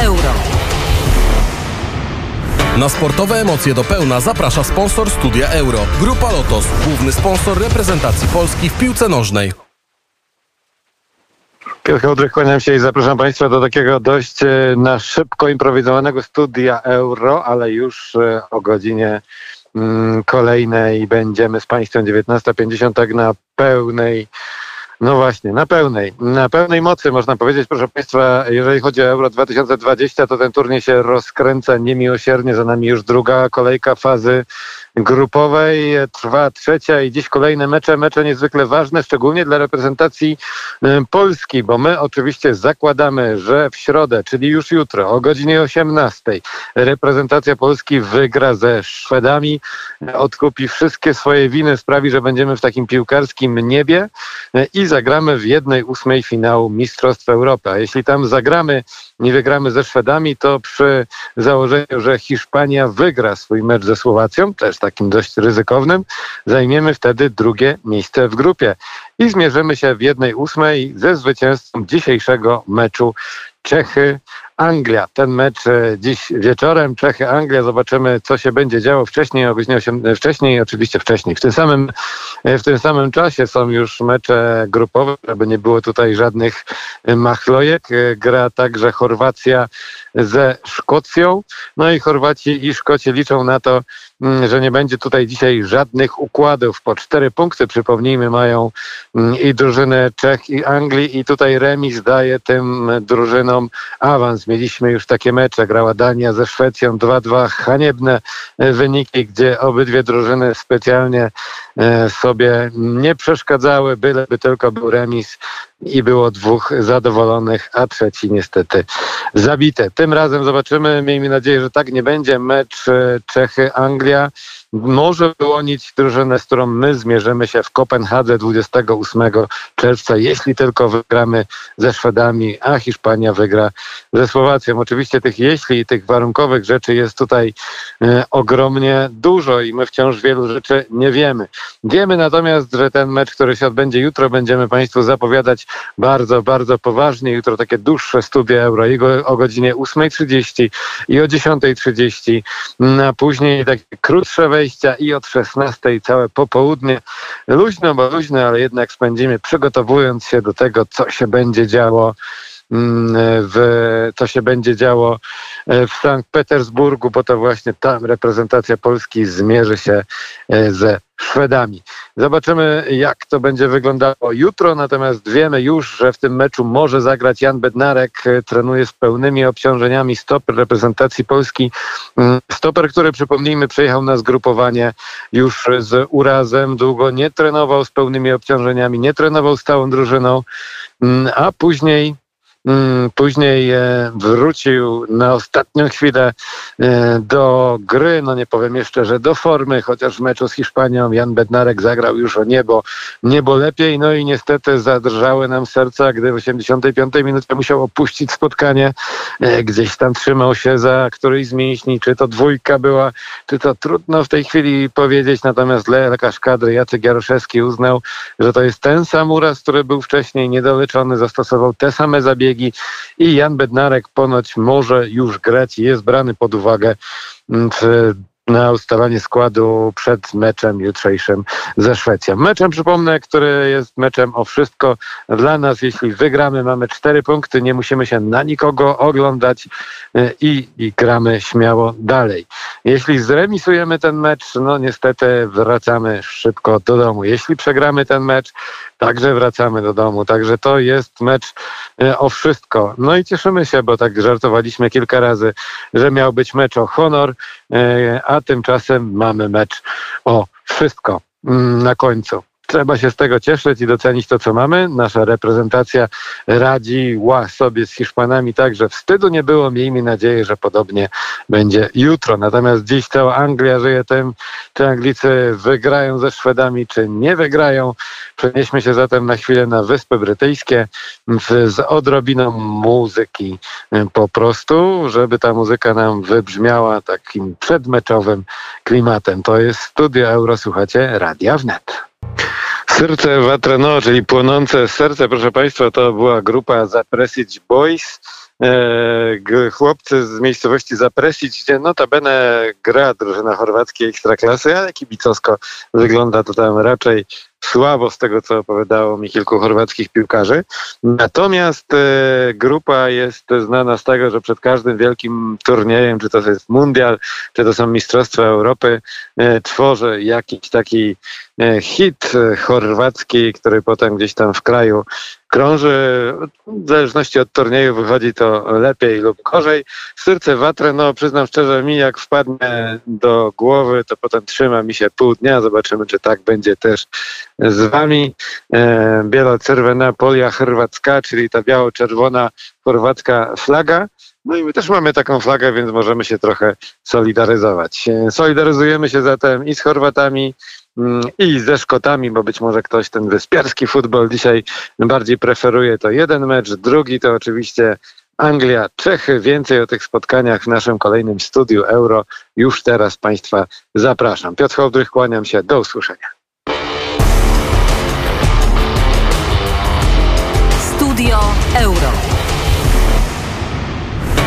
euro. Na sportowe emocje do pełna zaprasza sponsor Studia Euro. Grupa Lotos, główny sponsor reprezentacji Polski w piłce nożnej. Piotr Hołdrych, kłaniam się i zapraszam Państwa do takiego dość e, na szybko improwizowanego studia euro, ale już e, o godzinie mm, kolejnej będziemy z Państwem 19.50 tak na pełnej no właśnie, na pełnej, na pełnej mocy można powiedzieć, proszę Państwa, jeżeli chodzi o Euro 2020, to ten turniej się rozkręca niemiłosiernie, za nami już druga kolejka fazy grupowej. Trwa trzecia i dziś kolejne mecze, mecze niezwykle ważne, szczególnie dla reprezentacji y, Polski, bo my oczywiście zakładamy, że w środę, czyli już jutro o godzinie 18 reprezentacja Polski wygra ze Szwedami, odkupi wszystkie swoje winy, sprawi, że będziemy w takim piłkarskim niebie y, i zagramy w jednej ósmej finału Mistrzostw Europy. A jeśli tam zagramy, nie wygramy ze Szwedami, to przy założeniu, że Hiszpania wygra swój mecz ze Słowacją, też takim dość ryzykownym, zajmiemy wtedy drugie miejsce w grupie i zmierzymy się w jednej ósmej ze zwycięzcą dzisiejszego meczu Czechy. Anglia. Ten mecz e, dziś wieczorem. Czechy, Anglia. Zobaczymy, co się będzie działo wcześniej, o godzinie 8, e, wcześniej, oczywiście wcześniej. W tym, samym, e, w tym samym czasie są już mecze grupowe, żeby nie było tutaj żadnych machlojek. Gra także Chorwacja ze Szkocją. No i Chorwaci i Szkoci liczą na to, że nie będzie tutaj dzisiaj żadnych układów. Po cztery punkty, przypomnijmy, mają mm, i drużyny Czech i Anglii i tutaj remis daje tym drużynom awans. Mieliśmy już takie mecze, grała Dania ze Szwecją 2-2, haniebne e, wyniki, gdzie obydwie drużyny specjalnie e, sobie nie przeszkadzały, byleby tylko był remis i było dwóch zadowolonych, a trzeci niestety zabite. Tym razem zobaczymy, miejmy nadzieję, że tak nie będzie. Mecz e, Czechy-Anglia może wyłonić drużynę, z którą my zmierzymy się w Kopenhadze 28 czerwca, jeśli tylko wygramy ze Szwedami, a Hiszpania wygra ze Słowacją. Oczywiście tych jeśli i tych warunkowych rzeczy jest tutaj e, ogromnie dużo i my wciąż wielu rzeczy nie wiemy. Wiemy natomiast, że ten mecz, który się odbędzie jutro, będziemy Państwu zapowiadać bardzo, bardzo poważnie. Jutro takie dłuższe studia euro i go, o godzinie 8.30 i o 10.30, a później takie krótsze wejścia i od 16.00 całe popołudnie. Luźno, bo luźno, ale jednak spędzimy przygotowując się do tego, co się będzie działo w, co się będzie działo e, w Sankt Petersburgu, bo to właśnie tam reprezentacja Polski zmierzy się e, ze Szwedami. Zobaczymy, jak to będzie wyglądało jutro, natomiast wiemy już, że w tym meczu może zagrać Jan Bednarek, trenuje z pełnymi obciążeniami stoper reprezentacji Polski. Mm, stoper, który przypomnijmy, przejechał na zgrupowanie już z urazem, długo nie trenował z pełnymi obciążeniami, nie trenował z całą drużyną, mm, a później Mm, później e, wrócił na ostatnią chwilę e, do gry, no nie powiem jeszcze, że do formy, chociaż w meczu z Hiszpanią Jan Bednarek zagrał już o niebo, niebo lepiej, no i niestety zadrżały nam serca, gdy w 85 minucie musiał opuścić spotkanie, e, gdzieś tam trzymał się za któryś z mięśni, czy to dwójka była, czy to trudno w tej chwili powiedzieć, natomiast lekarz kadry Jacek Jaroszewski uznał, że to jest ten sam uraz, który był wcześniej niedoleczony, zastosował te same zabiegi, biegi i Jan Bednarek ponoć może już grać jest brany pod uwagę w na ustalanie składu przed meczem jutrzejszym ze Szwecją. Meczem, przypomnę, który jest meczem o wszystko dla nas. Jeśli wygramy, mamy cztery punkty, nie musimy się na nikogo oglądać y, i, i gramy śmiało dalej. Jeśli zremisujemy ten mecz, no niestety wracamy szybko do domu. Jeśli przegramy ten mecz, także wracamy do domu. Także to jest mecz y, o wszystko. No i cieszymy się, bo tak żartowaliśmy kilka razy, że miał być mecz o honor, y, tymczasem mamy mecz o wszystko mm, na końcu. Trzeba się z tego cieszyć i docenić to, co mamy. Nasza reprezentacja radziła sobie z Hiszpanami tak, że wstydu nie było. Miejmy nadzieję, że podobnie będzie jutro. Natomiast dziś cała Anglia żyje tym, czy Anglicy wygrają ze Szwedami, czy nie wygrają. Przenieśmy się zatem na chwilę na Wyspy Brytyjskie z odrobiną muzyki po prostu, żeby ta muzyka nam wybrzmiała takim przedmeczowym klimatem. To jest Studio Euro, słuchacie, Radia Wnet. Serce Watrano, czyli płonące serce, proszę Państwa, to była grupa Zapresić Boys. g- chłopcy z miejscowości Zapresić, gdzie notabene gra drużyna chorwackiej ekstraklasy, ale kibicowsko wygląda to tam raczej słabo z tego, co opowiadało mi kilku chorwackich piłkarzy. Natomiast e, grupa jest znana z tego, że przed każdym wielkim turniejem, czy to jest mundial, czy to są Mistrzostwa Europy, e, tworzy jakiś taki e, hit chorwacki, który potem gdzieś tam w kraju krąży. W zależności od turnieju wychodzi to lepiej lub gorzej. Serce watrę, no przyznam szczerze, mi jak wpadnie do głowy, to potem trzyma mi się pół dnia. Zobaczymy, czy tak będzie też z wami. E, Bielo-czerwona polia chorwacka, czyli ta biało-czerwona chorwacka flaga. No i my też mamy taką flagę, więc możemy się trochę solidaryzować. E, Solidaryzujemy się zatem i z Chorwatami, i ze Szkotami, bo być może ktoś ten wyspiarski futbol dzisiaj bardziej preferuje. To jeden mecz, drugi to oczywiście Anglia, Czechy. Więcej o tych spotkaniach w naszym kolejnym studiu Euro. Już teraz Państwa zapraszam. Piotr Hołdrych, kłaniam się. Do usłyszenia. Studio Euro.